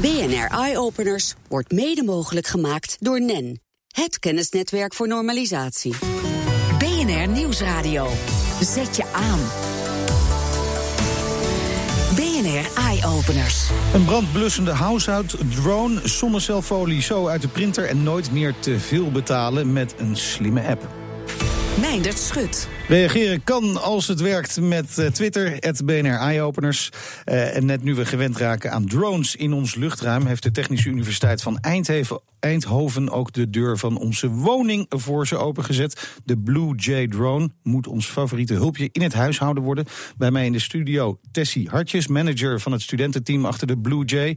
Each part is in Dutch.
BNR Eye Openers wordt mede mogelijk gemaakt door NEN, het kennisnetwerk voor normalisatie. BNR Nieuwsradio. Zet je aan. BNR Eye Openers. Een brandblussende house-out drone, zonnecelfolie zo uit de printer en nooit meer te veel betalen met een slimme app. Meindert Schut. Reageren kan als het werkt met eh, Twitter, het BNR Eyeopeners. Uh, en net nu we gewend raken aan drones in ons luchtruim... heeft de Technische Universiteit van Eindhoven, Eindhoven ook de deur van onze woning voor ze opengezet. De Blue Jay drone moet ons favoriete hulpje in het huishouden worden. Bij mij in de studio Tessie Hartjes, manager van het studententeam achter de Blue Jay.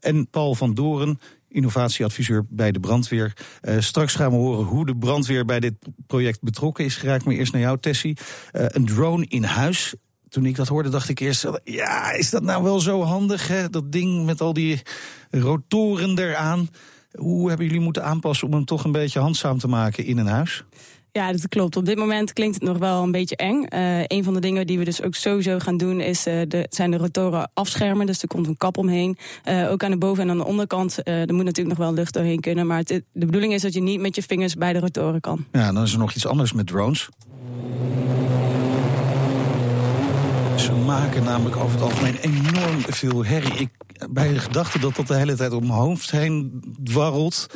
En Paul van Doren, innovatieadviseur bij de brandweer. Uh, straks gaan we horen hoe de brandweer bij dit project betrokken is geraakt. Maar eerst naar jou, Tessie. Uh, een drone in huis. Toen ik dat hoorde, dacht ik eerst: ja, is dat nou wel zo handig? Hè? Dat ding met al die rotoren eraan. Hoe hebben jullie moeten aanpassen om hem toch een beetje handzaam te maken in een huis? Ja, dat klopt. Op dit moment klinkt het nog wel een beetje eng. Uh, een van de dingen die we dus ook sowieso gaan doen is, uh, de, zijn de rotoren afschermen. Dus er komt een kap omheen. Uh, ook aan de boven- en aan de onderkant. er moet natuurlijk nog wel lucht doorheen kunnen. Maar de bedoeling is dat je niet met je vingers bij de rotoren kan. Ja, dan is er nog iets anders met drones. Ze maken namelijk over het algemeen enorm veel herrie. Ik, bij de gedachte dat dat de hele tijd om mijn hoofd heen dwarrelt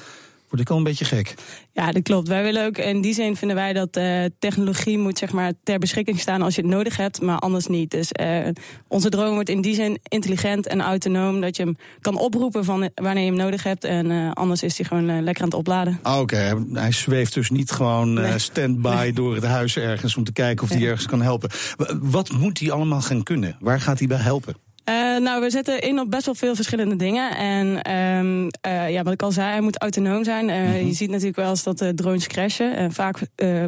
word ik al een beetje gek. Ja, dat klopt. Wij willen ook, in die zin vinden wij dat uh, technologie moet zeg maar ter beschikking staan als je het nodig hebt, maar anders niet. Dus uh, onze drone wordt in die zin intelligent en autonoom dat je hem kan oproepen van wanneer je hem nodig hebt en uh, anders is hij gewoon lekker aan het opladen. Ah, Oké, okay. hij zweeft dus niet gewoon nee. stand-by nee. door het huis ergens om te kijken of hij ergens kan helpen. Wat moet hij allemaal gaan kunnen? Waar gaat hij bij helpen? Uh, nou, we zetten in op best wel veel verschillende dingen. En um, uh, ja, wat ik al zei, hij moet autonoom zijn. Uh, mm-hmm. Je ziet natuurlijk wel eens dat drones crashen. En vaak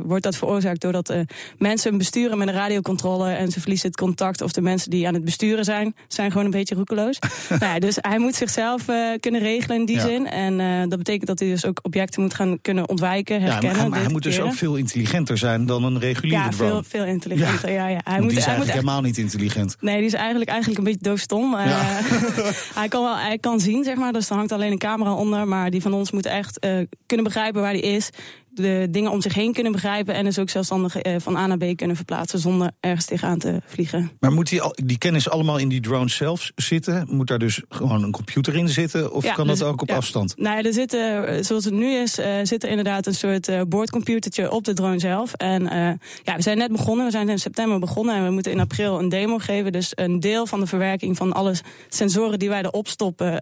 wordt dat veroorzaakt doordat mensen hem besturen met een radiocontrole en ze verliezen het contact. Of de mensen die aan het besturen zijn, zijn gewoon een beetje roekeloos. nou ja, dus hij moet zichzelf kunnen regelen in die ja. zin. En dat betekent dat hij dus ook objecten moet gaan kunnen ontwijken, herkennen. Ja, maar, maar hij moet dus ook veel intelligenter zijn dan een reguliere ja, drone. Ja, veel, veel intelligenter. Ja. Ja, ja. Hij moet, die is hij eigenlijk moet echt, helemaal niet intelligent. Nee, die is eigenlijk, eigenlijk een beetje doofstom. Ja. Uh, hij, kan wel, hij kan zien, zeg maar, dus er hangt alleen een camera onder. Maar die van ons moet echt uh, kunnen begrijpen waar hij is de dingen om zich heen kunnen begrijpen en dus ook zelfstandig uh, van A naar B kunnen verplaatsen zonder ergens tegenaan te vliegen. Maar moet die, die kennis allemaal in die drone zelf zitten? Moet daar dus gewoon een computer in zitten? Of ja, kan dus, dat ook op ja. afstand? Nou ja, er zitten, zoals het nu is, uh, zit er inderdaad een soort boordcomputertje op de drone zelf. En ja, we zijn net begonnen, we zijn in september begonnen en we moeten in april een demo geven. Dus een deel van de verwerking van alle sensoren die wij erop stoppen,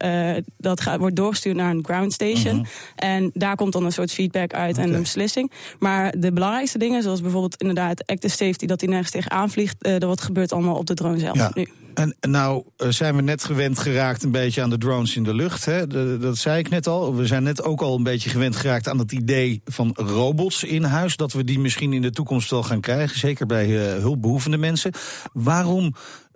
dat gaat, wordt doorgestuurd naar een ground station. Mm-hmm. En daar komt dan een soort feedback uit okay. en beslissing. Maar de belangrijkste dingen, zoals bijvoorbeeld inderdaad active safety, dat hij nergens tegenaan vliegt, uh, wat gebeurt allemaal op de drone zelf ja. nu. En nou zijn we net gewend geraakt een beetje aan de drones in de lucht. Hè? De, dat zei ik net al. We zijn net ook al een beetje gewend geraakt aan het idee van robots in huis. Dat we die misschien in de toekomst wel gaan krijgen. Zeker bij uh, hulpbehoevende mensen. Waarom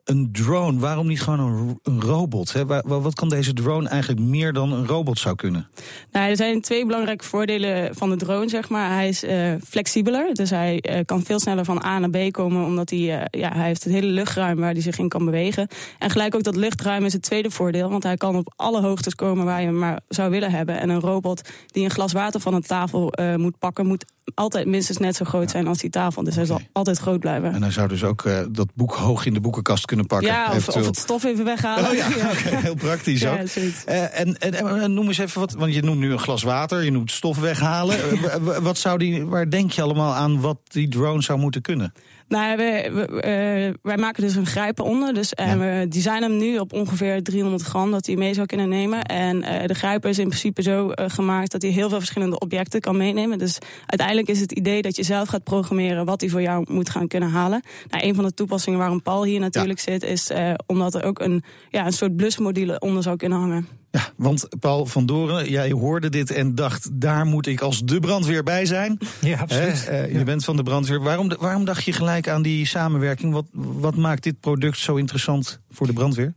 een drone? Waarom niet gewoon een, robot? Hè? Wat kan deze drone eigenlijk meer dan een robot zou kunnen? Nou, er zijn twee belangrijke voordelen van de drone, zeg maar. Hij is uh, flexibeler, dus hij uh, kan veel sneller van A naar B komen, omdat hij, uh, ja, hij heeft het hele luchtruim waar hij zich in kan bewegen. En gelijk ook dat luchtruim is het tweede voordeel, want hij kan op alle hoogtes komen waar je hem maar zou willen hebben. En een robot die een glas water van een tafel moet pakken, moet altijd minstens net zo groot zijn als die tafel. Dus hij okay. zal altijd groot blijven. En hij zou dus ook uh, dat boek hoog in de boekenkast kunnen pakken. Ja, of, of het stof even weghalen. Oh, ja. Okay, heel praktisch ook. Uh, en, en, en, noem eens even wat, want je noemt nu een glas water, je noemt stof weghalen. wat zou die, waar denk je allemaal aan wat die drone zou moeten kunnen? Nou, we, we, uh, wij maken dus een grijper onder. Dus, en ja. we designen hem nu op ongeveer 300 gram dat hij mee zou kunnen nemen. En uh, de grijper is in principe zo uh, gemaakt dat hij heel veel verschillende objecten kan meenemen. Dus uiteindelijk is het idee dat je zelf gaat programmeren wat hij voor jou moet gaan kunnen halen. Nou, een van de toepassingen waarom Paul hier natuurlijk ja. zit, is omdat er ook een, ja, een soort blusmodule onder zou kunnen hangen. Ja, want Paul van Doren, jij hoorde dit en dacht... daar moet ik als de brandweer bij zijn. Ja, absoluut. Uh, je ja. bent van de brandweer. Waarom, waarom dacht je gelijk aan die samenwerking? Wat, wat maakt dit product zo interessant voor de brandweer?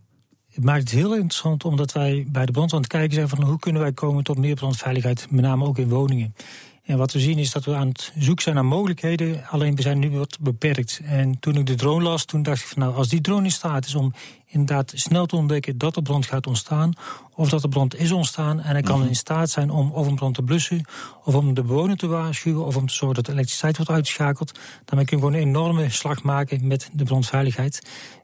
Het maakt het heel interessant omdat wij bij de brandweer aan het kijken zijn... van hoe kunnen wij komen tot meer brandveiligheid, met name ook in woningen. En wat we zien is dat we aan het zoeken zijn naar mogelijkheden, alleen we zijn nu wat beperkt. En toen ik de drone las, toen dacht ik van nou, als die drone in staat is om inderdaad snel te ontdekken dat er brand gaat ontstaan. Of dat er brand is ontstaan. En hij kan mhm. in staat zijn om of een brand te blussen. Of om de bewoner te waarschuwen. Of om te zorgen dat de elektriciteit wordt uitgeschakeld. Daarmee kun je gewoon een enorme slag maken met de brandveiligheid.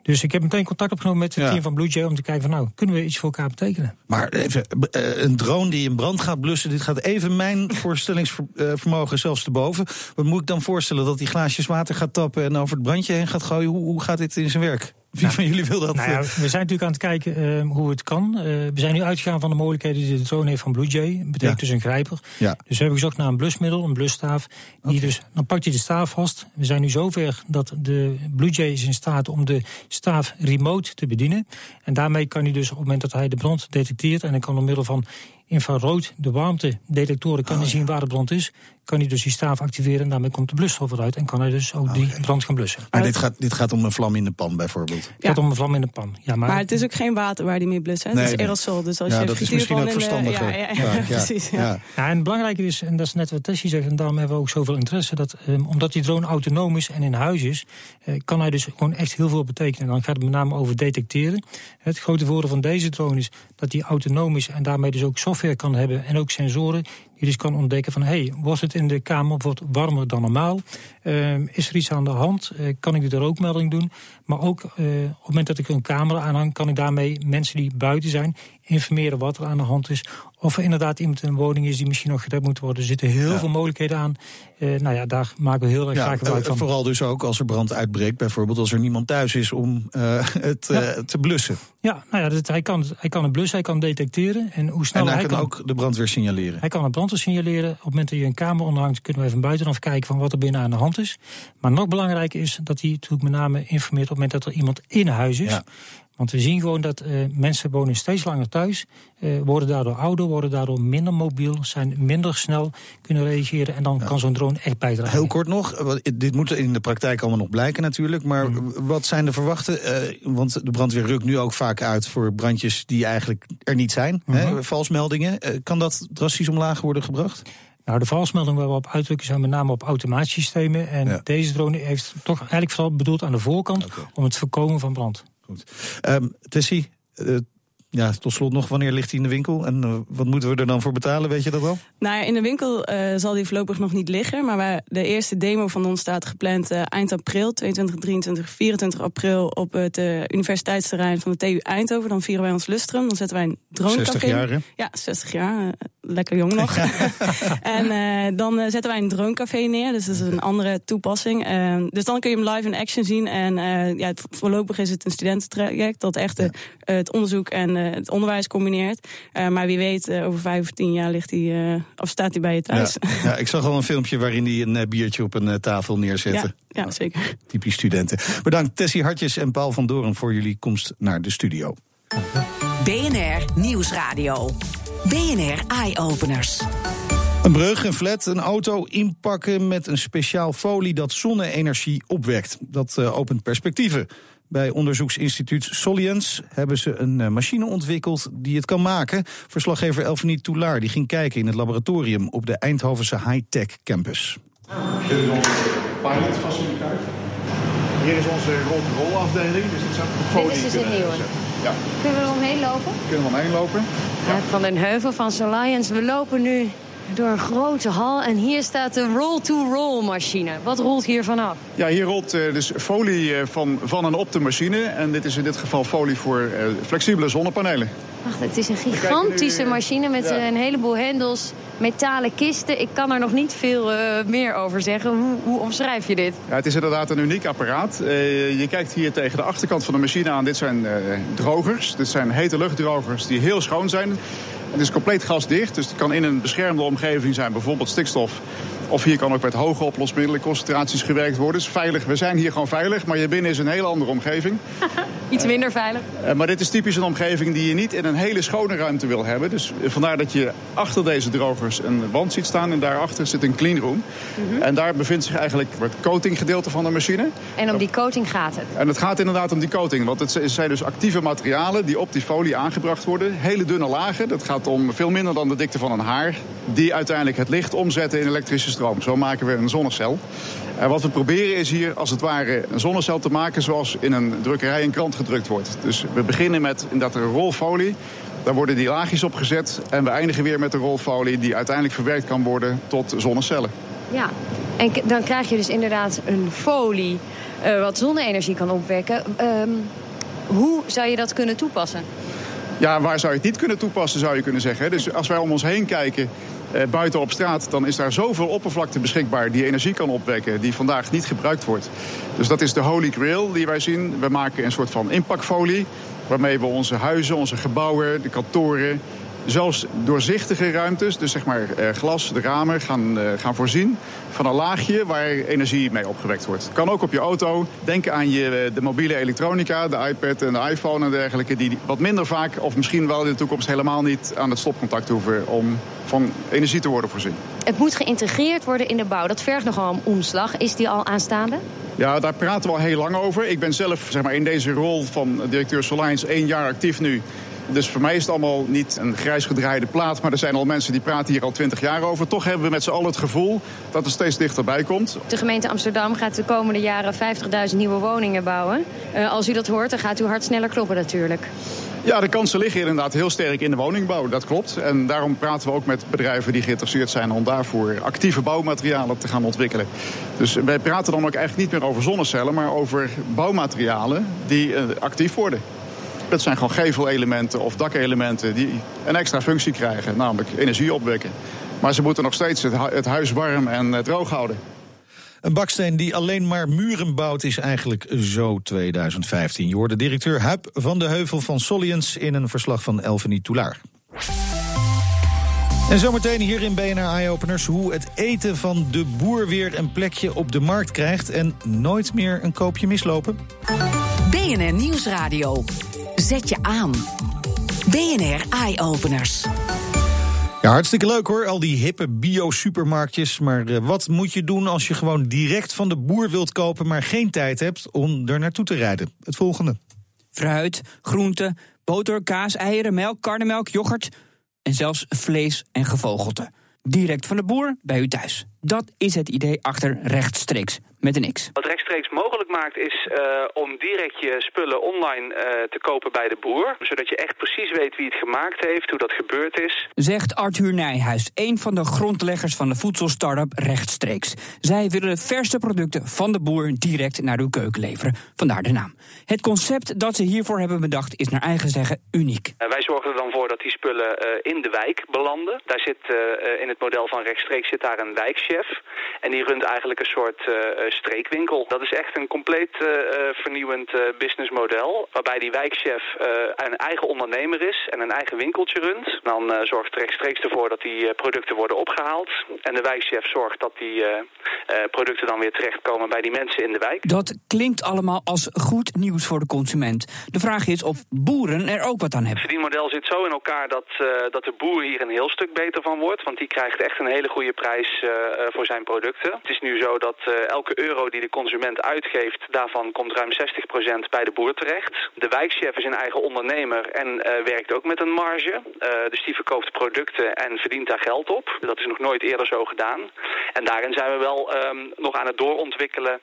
Dus ik heb meteen contact opgenomen met het team van Blue Jay om te kijken van nou, kunnen we iets voor elkaar betekenen? Maar even, eh, een drone die in brand gaat blussen, dit gaat even mijn voorstellingsvermogen zelfs te boven. Wat moet ik dan voorstellen? Dat die glaasjes water gaat tappen en over het brandje heen gaat gooien? Hoe, hoe gaat dit in zijn werk? Wie van jullie wil dat? Nou ja, we zijn natuurlijk aan het kijken uh, hoe het kan. Uh, we zijn nu uitgegaan van de mogelijkheden die de drone heeft van Blue Jay. Dat betekent dus een grijper. Ja. Dus we hebben gezocht naar een blusmiddel, een blusstaaf. Die dus, dan pakt je de staaf vast. We zijn nu zover dat de Blue Jay is in staat om de staaf remote te bedienen. En daarmee kan hij dus op het moment dat hij de brand detecteert... en hij kan door middel van infrarood, de warmtedetectoren, kan oh, zien waar de brand is kan hij dus die staaf activeren en daarmee komt de blusstof eruit. En kan hij dus ook die brand gaan blussen. Maar dit gaat, dit gaat om een vlam in de pan bijvoorbeeld? Het gaat om een vlam in de pan, ja. Maar, maar het is ook geen water waar die mee blussen. Nee, het is aerosol. Dus als ja, je dat is misschien ook verstandiger. Ja, ja, ja, precies. Ja. Ja. en het belangrijke is, en dat is net wat Tessie zegt... en daarom hebben we ook zoveel interesse... dat um, omdat die drone autonoom is en in huis is... Uh, kan hij dus gewoon echt heel veel betekenen. En dan gaat het met name over detecteren. Het grote voordeel van deze drone is dat die autonoom is... en daarmee dus ook software kan hebben en ook sensoren je dus kan ontdekken van... hey, wordt het in de kamer wat warmer dan normaal? Uh, is er iets aan de hand? Uh, kan ik de rookmelding doen? Maar ook uh, op het moment dat ik een camera aanhang... kan ik daarmee mensen die buiten zijn informeren wat er aan de hand is. Of er inderdaad iemand in een woning is die misschien nog gered moet worden. Er zitten heel veel mogelijkheden aan. Uh, nou ja, daar maken we heel erg graag gebruik van. Vooral dus ook als er brand uitbreekt. Bijvoorbeeld als er niemand thuis is om uh, het uh, te blussen. Ja, nou ja, dat, hij, kan, hij kan het blussen, hij kan detecteren. En, hoe snel en hij, hij kan, ook de brandweer signaleren. Hij kan de brandweer signaleren. Op het moment dat je een kamer onderhangt... kunnen we even buitenaf kijken van wat er binnen aan de hand is. Maar nog belangrijker is dat hij natuurlijk met name informeert... op het moment dat er iemand in huis is. Want we zien gewoon dat uh, mensen wonen steeds langer thuis, uh, worden daardoor ouder, worden daardoor minder mobiel, zijn minder snel kunnen reageren en dan kan zo'n drone echt bijdragen. Heel kort nog, dit moet in de praktijk allemaal nog blijken natuurlijk, maar mm. wat zijn de verwachten? Uh, want de brandweer rukt nu ook vaak uit voor brandjes die eigenlijk er niet zijn, mm -hmm. hè, valsmeldingen. kan dat drastisch omlaag worden gebracht? Nou, de valsmelding waar we op uitdrukken zijn met name op automatiesystemen. En deze drone heeft toch eigenlijk vooral bedoeld aan de voorkant okay. om het voorkomen van brand. Goed. Um, Tessie, uh, ja, tot slot nog, wanneer ligt hij in de winkel? En uh, wat moeten we er dan voor betalen, weet je dat wel? Nou ja, in de winkel uh, zal die voorlopig nog niet liggen. Maar de eerste demo van ons staat gepland uh, eind april, 22, 23, 24 april... op het universiteitsterrein van de TU Eindhoven. Dan vieren wij ons lustrum, dan zetten wij een dronecafé. 60 jaar, hè? Ja, 60 jaar. lekker jong nog. en dan zetten wij een dronecafé neer, dus dat is een andere toepassing. dus dan kun je hem live in action zien. En ja, voorlopig is het een studententraject dat echt ja. het onderzoek en het onderwijs combineert. Uh, maar wie weet, uh, over vijf of tien jaar ligt hij, uh, of staat hij bij je thuis. Ja, ja, ik zag al een filmpje waarin hij een biertje op een tafel neerzette. Ja, ja, zeker. Typisch studenten. Bedankt Tessie Hartjes en Paul van Doren voor jullie komst naar de studio. BNR Nieuwsradio. BNR Eye Openers. Een brug, een flat, een auto inpakken met een speciaal folie dat zonne-energie opwekt. Dat opent perspectieven. Bij onderzoeksinstituut Soliens hebben ze een eh, machine ontwikkeld die het kan maken. Verslaggever Elfanie Toulaar die ging kijken in het laboratorium op de Eindhovense High-Tech Campus. Dit is onze pilotfaciliteit. Hier is onze roll-afdeling, dus dit zijn folie. Dit is dus een nieuwe. Ja. Kunnen we er omheen lopen? Kunnen we omheen lopen. Ja. Van den Heuvel van Soliens. We lopen nu door een grote hal. En hier staat de roll-to-roll machine. Wat rolt hier vanaf? Ja, hier rolt uh, dus folie uh, van, van en op de machine. En dit is in dit geval folie voor uh, flexibele zonnepanelen. Wacht, het is een gigantische nu, machine met ja. een heleboel hendels, metalen kisten. Ik kan er nog niet veel meer over zeggen. Hoe, hoe, omschrijf je dit? Ja, het is inderdaad een uniek apparaat. je kijkt hier tegen de achterkant van de machine aan. Dit zijn drogers. Dit zijn hete luchtdrogers die heel schoon zijn. Het is compleet gasdicht, dus het kan in een beschermde omgeving zijn, bijvoorbeeld stikstof. Of hier kan ook met hoge oplosmiddelen concentraties gewerkt worden. Dus veilig, we zijn hier gewoon veilig, maar hier binnen is een hele andere omgeving. Iets minder veilig. Uh, maar dit is typisch een omgeving die je niet in een hele schone ruimte wil hebben. Dus vandaar dat je achter deze drogers een wand ziet staan en daarachter zit een cleanroom. Mm -hmm. En daar bevindt zich eigenlijk het coatinggedeelte van de machine. En om die coating gaat het? En het gaat inderdaad om die coating, want het zijn dus actieve materialen die op die folie aangebracht worden. Hele dunne lagen, dat gaat om veel minder dan de dikte van een haar. Die uiteindelijk het licht omzetten in elektrische stroom. Zo maken we een zonnecel. En wat we proberen is hier als het ware een zonnecel te maken zoals in een drukkerij een krant gedrukt wordt. Dus we beginnen met inderdaad een rolfolie. Daar worden die laagjes op gezet en we eindigen weer met de rolfolie die uiteindelijk verwerkt kan worden tot zonnecellen. Ja, en dan krijg je dus inderdaad een folie uh, wat zonne-energie kan opwekken. Um, hoe zou je dat kunnen toepassen? Ja, waar zou je het niet kunnen toepassen, zou je kunnen zeggen. Dus als wij om ons heen kijken, eh, buiten op straat, dan is daar zoveel oppervlakte beschikbaar die energie kan opwekken, die vandaag niet gebruikt wordt. Dus dat is de Holy Grail die wij zien. We maken een soort van impactfolie, waarmee we onze huizen, onze gebouwen, de kantoren, zelfs doorzichtige ruimtes, dus zeg maar eh, glas, de ramen, gaan, eh, gaan voorzien van een laagje waar energie mee opgewekt wordt. Kan ook op je auto. Denk aan je, eh, de mobiele elektronica, de iPad en de iPhone en dergelijke, die wat minder vaak of misschien wel in de toekomst helemaal niet aan het stopcontact hoeven om van energie te worden voorzien. Het moet geïntegreerd worden in de bouw. Dat vergt nogal een omslag. Is die al aanstaande? Ja, daar praten we al heel lang over. Ik ben zelf zeg maar, in deze rol van directeur Solines één jaar actief nu. Dus voor mij is het allemaal niet een grijs gedraaide plaat. Maar er zijn al mensen die praten hier al twintig jaar over. Toch hebben we met z'n allen het gevoel dat het steeds dichterbij komt. De gemeente Amsterdam gaat de komende jaren 50.000 nieuwe woningen bouwen. Uh, als u dat hoort, dan gaat uw hart sneller kloppen natuurlijk. Ja, de kansen liggen inderdaad heel sterk in de woningbouw, dat klopt. En daarom praten we ook met bedrijven die geïnteresseerd zijn om daarvoor actieve bouwmaterialen te gaan ontwikkelen. Dus wij praten dan ook eigenlijk niet meer over zonnecellen, maar over bouwmaterialen die uh, actief worden. Dat zijn gewoon gevelelementen of dakelementen die een extra functie krijgen, namelijk energie opwekken. Maar ze moeten nog steeds het huis warm en eh, droog houden. Een baksteen die alleen maar muren bouwt is eigenlijk zo 2015. Je hoorde directeur Huip van de Heuvel van Soliens in een verslag van Elvenie Toulaar. En zometeen hier in BNR Eye-Openers hoe het eten van de boer weer een plekje op de markt krijgt... en nooit meer een koopje mislopen. BNR Nieuwsradio. Zet je aan. BNR Eye-Openers. Ja, hartstikke leuk hoor, al die hippe bio-supermarktjes. Maar uh, wat moet je doen als je gewoon direct van de boer wilt kopen... maar geen tijd hebt om er naartoe te rijden? Het volgende. Fruit, groenten, boter, kaas, eieren, melk, karnemelk, yoghurt... en zelfs vlees en gevogelte. Direct van de boer bij u thuis. Dat is het idee achter rechtstreeks met een X. Wat rechtstreeks mogelijk maakt is uh, om direct je spullen online uh, te kopen bij de boer. Zodat je echt precies weet wie het gemaakt heeft, hoe dat gebeurd is. Zegt Arthur Nijhuis, een van de grondleggers van de voedselstartup Rechtstreeks. Zij willen de verste producten van de boer direct naar uw keuken leveren. Vandaar de naam. Het concept dat ze hiervoor hebben bedacht is naar eigen zeggen uniek. Uh, wij zorgen er dan voor dat die spullen in de wijk belanden. Daar zit in het model van Rechtstreeks zit daar een wijkchef. En die runt eigenlijk een soort streekwinkel. Dat is echt een compleet uh, vernieuwend uh, businessmodel. Waarbij die wijkchef uh, een eigen ondernemer is en een eigen winkeltje runt. Dan zorgt het rechtstreeks ervoor dat die producten worden opgehaald. En de wijkchef zorgt dat die producten dan weer terechtkomen bij die mensen in de wijk. Dat klinkt allemaal als goed nieuws voor de consument. De vraag is of boeren er ook wat aan hebben. Het verdienmodel zit zo in elkaar dat, dat de boer hier een heel stuk beter van wordt. Want die krijgt echt een hele goede prijs voor zijn producten. Het is nu zo dat elke euro die de consument uitgeeft, daarvan komt ruim 60% bij de boer terecht. De wijkchef is een eigen ondernemer en uh, werkt ook met een marge. Dus die verkoopt producten en verdient daar geld op. Dat is nog nooit eerder zo gedaan. En daarin zijn we wel um, nog aan het doorontwikkelen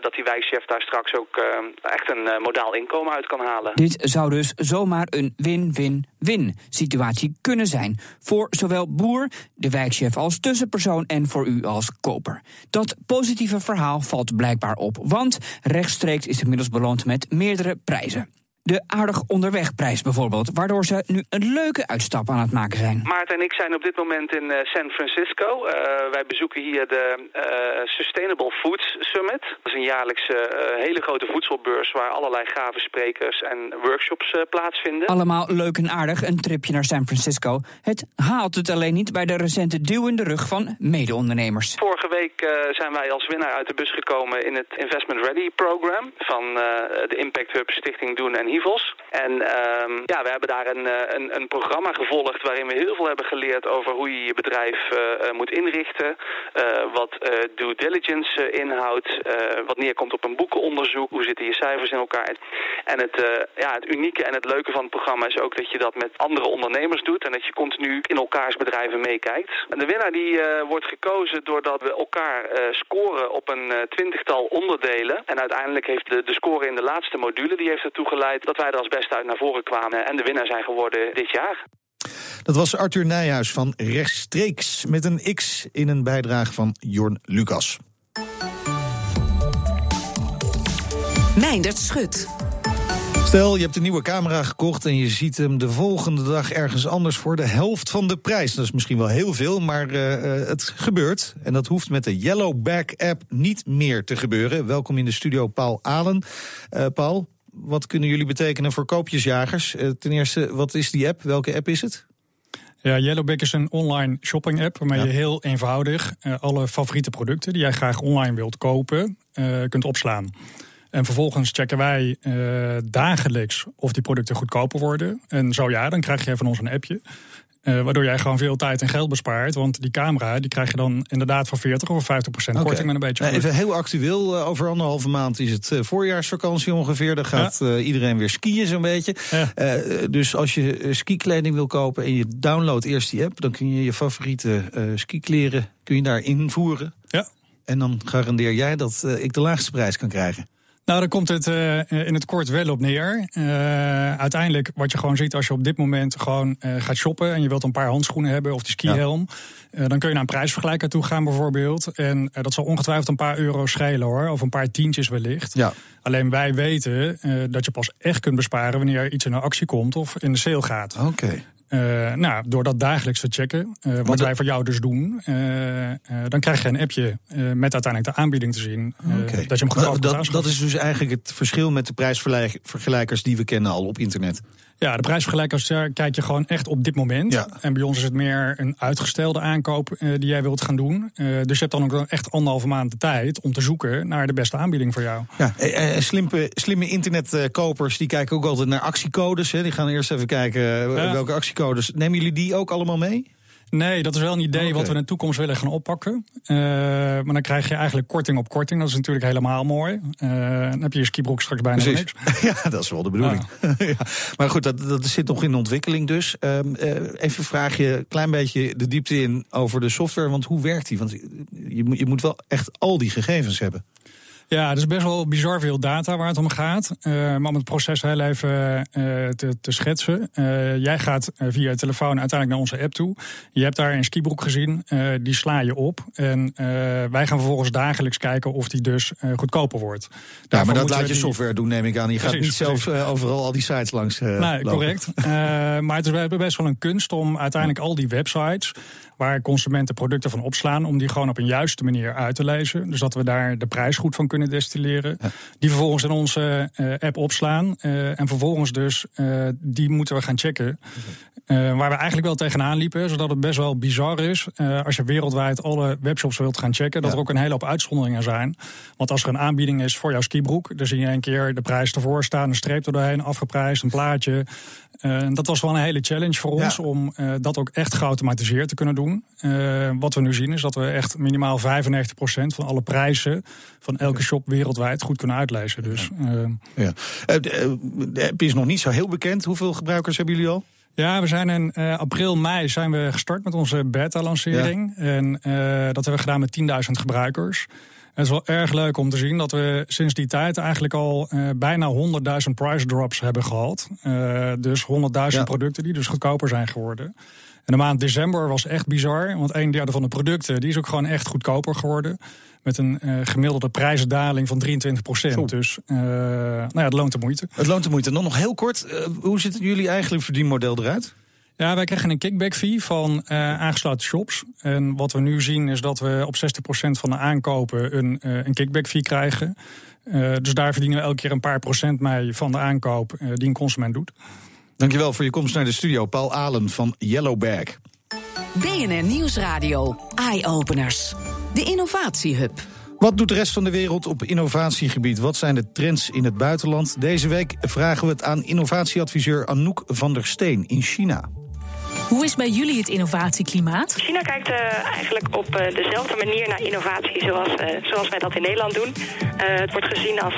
dat die wijkchef daar straks ook echt een modaal inkomen uit kan halen. Dit zou dus zomaar een win-win-win situatie kunnen zijn. Voor zowel boer, de wijkchef als tussenpersoon en voor als koper. Dat positieve verhaal valt blijkbaar op, want rechtstreeks is inmiddels beloond met meerdere prijzen. De aardig onderwegprijs bijvoorbeeld, waardoor ze nu een leuke uitstap aan het maken zijn. Maarten en ik zijn op dit moment in uh, San Francisco. Uh, wij bezoeken hier de uh, Sustainable Foods Summit. Dat is een jaarlijkse hele grote voedselbeurs waar allerlei gave sprekers en workshops plaatsvinden. Allemaal leuk en aardig, een tripje naar San Francisco. Het haalt het alleen niet bij de recente duw in de rug van mede-ondernemers. Vorige week zijn wij als winnaar uit de bus gekomen in het Investment Ready Program van de Impact Hub Stichting Doen en Hivels. En ehm, ja, we hebben daar een, een, een, programma gevolgd waarin we heel veel hebben geleerd over hoe je je bedrijf moet inrichten. wat due diligence inhoudt, wat neerkomt op een boekenonderzoek, hoe zitten je cijfers in elkaar. En het, ja, het unieke en het leuke van het programma is ook dat je dat met andere ondernemers doet en dat je continu in elkaars bedrijven meekijkt. En de winnaar die wordt gekozen doordat we elkaar scoren op een twintigtal onderdelen. En uiteindelijk heeft de, de score in de laatste module die heeft ertoe geleid dat wij er als beste uit naar voren kwamen en de winnaar zijn geworden dit jaar. Dat was Arthur Nijhuis van Rechtstreeks met een X in een bijdrage van Jorn Lucas. Meindert Schut. Stel, je hebt een nieuwe camera gekocht en je ziet hem de volgende dag ergens anders voor de helft van de prijs. Dat is misschien wel heel veel, maar uh, het gebeurt. En dat hoeft met de Yellowback app niet meer te gebeuren. Welkom in de studio, Paul Alen. Uh, Paul, wat kunnen jullie betekenen voor koopjesjagers? Uh, ten eerste, wat is die app? Welke app is het? Ja, Yellowback is een online shopping app waarmee je heel eenvoudig alle favoriete producten die jij graag online wilt kopen, kunt opslaan. En vervolgens checken wij uh, dagelijks of die producten goedkoper worden. En zo ja, dan krijg je van ons een appje. Uh, waardoor jij gewoon veel tijd en geld bespaart. Want die camera die krijg je dan inderdaad voor 40 of 50 procent okay. korting met een beetje. Even heel actueel, uh, over anderhalve maand is het voorjaarsvakantie ongeveer. Dan gaat ja. iedereen weer skiën zo'n beetje. Ja. dus als je skikleding wil kopen en je downloadt eerst die app... dan kun je je favoriete skikleren kun je daar invoeren. Ja. En dan garandeer jij dat ik de laagste prijs kan krijgen. Nou, daar komt het uh, in het kort wel op neer. Uh, uiteindelijk, wat je gewoon ziet als je op dit moment gewoon uh, gaat shoppen en je wilt een paar handschoenen hebben of die skihelm, ja. dan kun je naar een prijsvergelijker toe gaan bijvoorbeeld. En dat zal ongetwijfeld een paar euro schelen hoor, of een paar tientjes wellicht. Ja. Alleen wij weten dat je pas echt kunt besparen wanneer iets in een actie komt of in de sale gaat. Oké. Uh, nou, door dat dagelijks te checken, uh, wat wij voor jou dus doen, uh, dan krijg je een appje met uiteindelijk de aanbieding te zien. Okay. Dat je hem goedkoop dat, dat is dus eigenlijk het verschil met de prijsvergelijkers die we kennen al op internet. Ja, de prijsvergelijkers kijk je gewoon echt op dit moment. Ja. En bij ons is het meer een uitgestelde aankoop die jij wilt gaan doen. dus je hebt dan ook echt anderhalve maand de tijd om te zoeken naar de beste aanbieding voor jou. Ja, slimme, slimme internetkopers die kijken ook altijd naar actiecodes. Hè. Die gaan eerst even kijken ja. welke actiecodes. Nemen jullie die ook allemaal mee? Nee, dat is wel een idee okay. wat we in de toekomst willen gaan oppakken. Uh, maar dan krijg je eigenlijk korting op korting. Dat is natuurlijk helemaal mooi. Uh, dan heb je je skibroek straks bijna niks. Ja, dat is wel de bedoeling. Ja. ja. Maar goed, dat, dat zit nog in de ontwikkeling dus. Uh, even vraag je een klein beetje de diepte in over de software. Want hoe werkt die? Want je je moet wel echt al die gegevens hebben. Ja, het is best wel bizar veel data waar het om gaat. Uh, maar om het proces heel even uh, te, te, schetsen. Uh, jij gaat via je telefoon uiteindelijk naar onze app toe. Je hebt daar een skibroek gezien, die sla je op. En wij gaan vervolgens dagelijks kijken of die dus goedkoper wordt. Daarvoor ja, maar dat laat je die... software doen, neem ik aan. Je gaat precies, niet zelf overal al die sites langs Nee, correct. maar het is best wel een kunst om uiteindelijk al die websites waar consumenten producten van opslaan, om die gewoon op een juiste manier uit te lezen. Dus dat we daar de prijs goed van kunnen destilleren. Ja. Die vervolgens in onze uh, app opslaan. Uh, en vervolgens dus, uh, die moeten we gaan checken. waar we eigenlijk wel tegenaan liepen, zodat het best wel bizar is. als je wereldwijd alle webshops wilt gaan checken, dat ja. er ook een hele hoop uitzonderingen zijn. Want als er een aanbieding is voor jouw skibroek, dan zie je een keer de prijs ervoor staan, een streep er doorheen, afgeprijsd, een plaatje. dat was wel een hele challenge voor ons ja. om dat ook echt geautomatiseerd te kunnen doen. Uh, wat we nu zien is dat we echt minimaal 95% van alle prijzen van elke shop wereldwijd goed kunnen uitlezen. Dus, ja. De app is nog niet zo heel bekend. Hoeveel gebruikers hebben jullie al? Ja, we zijn in uh, april, mei zijn we gestart met onze beta-lancering. Ja. En dat hebben we gedaan met 10.000 gebruikers. Het is wel erg leuk om te zien dat we sinds die tijd eigenlijk al uh, bijna 100.000 price drops hebben gehad. Dus 100.000 ja. producten die dus goedkoper zijn geworden. En de maand december was echt bizar. Want een derde van de producten die is ook gewoon echt goedkoper geworden. Met een uh, gemiddelde prijsdaling van 23 procent. Dus uh, nou ja, het loont de moeite. Het loont de moeite. En dan nog heel kort, uh, hoe ziet jullie eigenlijk verdienmodel eruit? Ja, wij krijgen een kickback fee van aangesloten shops. En wat we nu zien is dat we op 60% van de aankopen een, een kickback fee krijgen. dus daar verdienen we elke keer een paar procent mee van de aankoop die een consument doet. Dankjewel voor je komst naar de studio. Paul Alen van Yellowbag. BNR Nieuwsradio. Eye-openers. De Innovatiehub. Wat doet de rest van de wereld op innovatiegebied? Wat zijn de trends in het buitenland? Deze week vragen we het aan innovatieadviseur Anouk van der Steen in China. Hoe is bij jullie het innovatieklimaat? China kijkt uh, eigenlijk op uh, dezelfde manier naar innovatie zoals, uh, zoals wij dat in Nederland doen. het wordt gezien als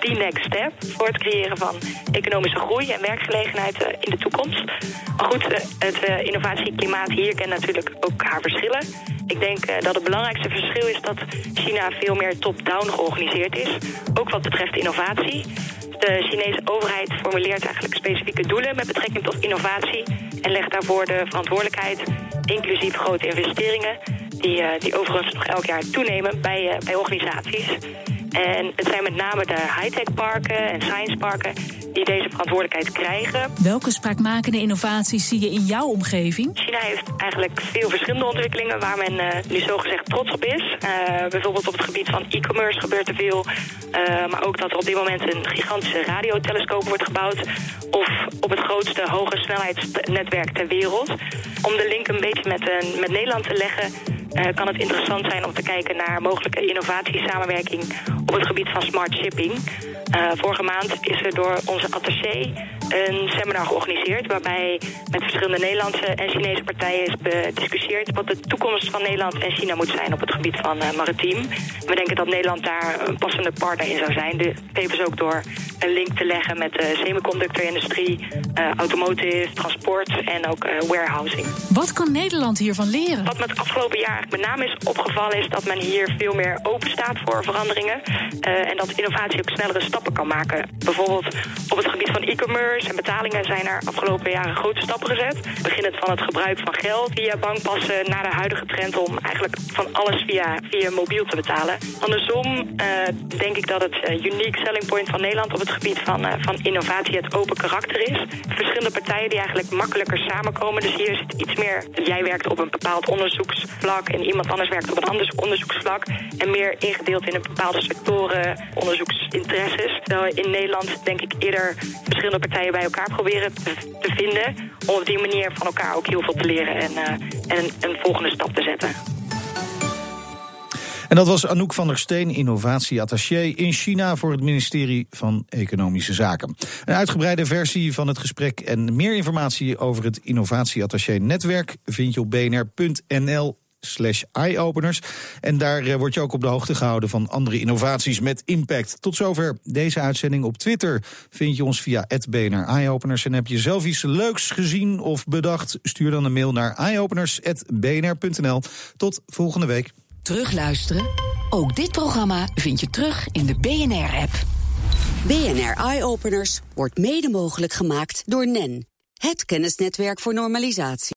the next step voor het creëren van economische groei en werkgelegenheid in de toekomst. Maar goed, het innovatieklimaat hier kent natuurlijk ook haar verschillen. Ik denk dat het belangrijkste verschil is dat China veel meer top-down georganiseerd is. Ook wat betreft innovatie. De Chinese overheid formuleert eigenlijk specifieke doelen met betrekking tot innovatie en legt daarvoor de verantwoordelijkheid, inclusief grote investeringen, die, uh, die overigens nog elk jaar toenemen bij, uh, bij organisaties. En het zijn met name de high-tech parken en science parken die deze verantwoordelijkheid krijgen. Welke spraakmakende innovaties zie je in jouw omgeving? China heeft eigenlijk veel verschillende ontwikkelingen waar men uh, nu zogezegd trots op is. Uh, bijvoorbeeld op het gebied van e-commerce gebeurt er veel. Uh, maar ook dat er op dit moment een gigantische radiotelescoop wordt gebouwd. Of op het grootste hoge snelheidsnetwerk ter wereld. Om de link een beetje met, met Nederland te leggen kan het interessant zijn om te kijken naar mogelijke innovatiesamenwerking op het gebied van smart shipping. Uh, vorige maand is er door onze attaché een seminar georganiseerd waarbij met verschillende Nederlandse en Chinese partijen is bediscussieerd wat de toekomst van Nederland en China moet zijn op het gebied van uh, maritiem. We denken dat Nederland daar een passende partner in zou zijn. De, tevens ook door een link te leggen met de semiconductorindustrie, uh, automotive, transport en ook warehousing. Wat kan Nederland hiervan leren? Wat met het afgelopen jaar met name is opgevallen is dat men hier veel meer open staat voor veranderingen. En dat innovatie ook snellere stappen kan maken. Bijvoorbeeld op het gebied van e-commerce en betalingen zijn er afgelopen jaren grote stappen gezet. Beginnend van het gebruik van geld via bankpassen naar de huidige trend om eigenlijk van alles via, via mobiel te betalen. Andersom uh, denk ik dat het uh, unique selling point van Nederland op het gebied van, van innovatie het open karakter is. Verschillende partijen die eigenlijk makkelijker samenkomen. Dus hier zit iets meer, jij werkt op een bepaald onderzoeksvlak en iemand anders werkt op een ander onderzoeksvlak. En meer ingedeeld in een bepaalde sectoren, onderzoeksinteresses. Terwijl in Nederland denk ik eerder verschillende partijen bij elkaar proberen te, vinden. Om op die manier van elkaar ook heel veel te leren en, uh, en een, een volgende stap te zetten. En dat was Anouk van der Steen, innovatieattaché in China voor het ministerie van Economische Zaken. Een uitgebreide versie van het gesprek en meer informatie over het innovatieattaché-netwerk vind je op bnr.nl slash eyeopeners. En daar uh, word je ook op de hoogte gehouden van andere innovaties met impact. Tot zover deze uitzending op Twitter. Vind je ons via BNR Eyeopeners. En heb je zelf iets leuks gezien of bedacht? Stuur dan een mail naar eyeopeners.bnr.nl. Tot volgende week. Terugluisteren? Ook dit programma vind je terug in de BNR-app. BNR Eyeopeners wordt mede mogelijk gemaakt door NEN. Het kennisnetwerk voor normalisatie.